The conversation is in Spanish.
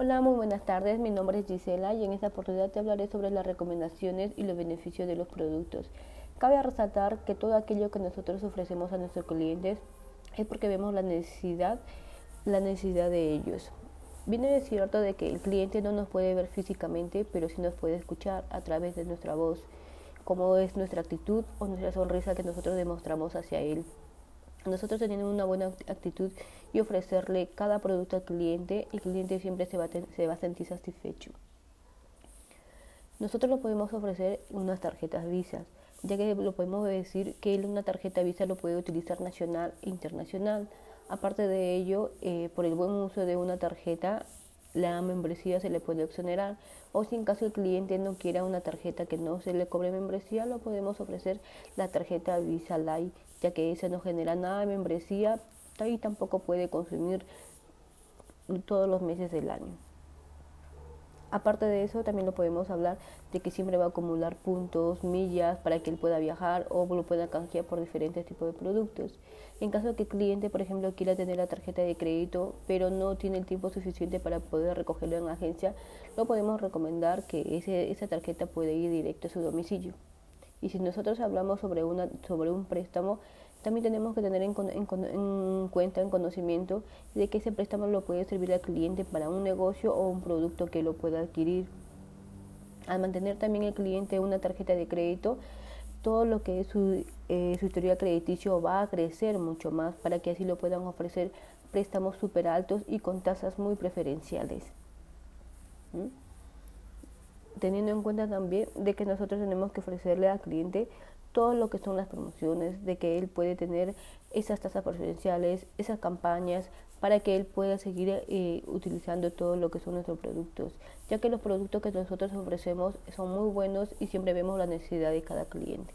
Hola, muy buenas tardes. Mi nombre es Gisela y en esta oportunidad te hablaré sobre las recomendaciones y los beneficios de los productos. Cabe resaltar que todo aquello que nosotros ofrecemos a nuestros clientes es porque vemos la necesidad, la necesidad de ellos. Viene de cierto de que el cliente no nos puede ver físicamente, pero sí nos puede escuchar a través de nuestra voz, cómo es nuestra actitud o nuestra sonrisa que nosotros demostramos hacia él. Nosotros teniendo una buena actitud y ofrecerle cada producto al cliente, el cliente siempre se va, a se va a sentir satisfecho. Nosotros lo podemos ofrecer unas tarjetas Visa, ya que lo podemos decir que una tarjeta Visa lo puede utilizar nacional e internacional. Aparte de ello, eh, por el buen uso de una tarjeta, la membresía se le puede exonerar. O si en caso el cliente no quiera una tarjeta que no se le cobre membresía, lo podemos ofrecer la tarjeta Visa Light, ya que esa no genera nada de membresía y tampoco puede consumir todos los meses del año. Aparte de eso, también lo podemos hablar de que siempre va a acumular puntos, millas para que él pueda viajar o lo pueda canjear por diferentes tipos de productos. En caso de que el cliente, por ejemplo, quiera tener la tarjeta de crédito, pero no tiene el tiempo suficiente para poder recogerlo en la agencia, lo podemos recomendar que esa tarjeta puede ir directo a su domicilio. Y si nosotros hablamos sobre, una, sobre un préstamo, también tenemos que tener en, cuenta, en conocimiento, de que ese préstamo lo puede servir al cliente para un negocio o un producto que lo pueda adquirir. Al mantener también el cliente una tarjeta de crédito, todo lo que es su, eh, historial crediticio va a crecer mucho más para que así lo puedan ofrecer préstamos súper altos y con tasas muy preferenciales. Teniendo en cuenta también de que nosotros tenemos que ofrecerle al cliente todo lo que son las promociones, de que él puede tener esas tasas preferenciales, esas campañas, para que él pueda seguir eh, utilizando todo lo que son nuestros productos, ya que los productos que nosotros ofrecemos son muy buenos y siempre vemos la necesidad de cada cliente.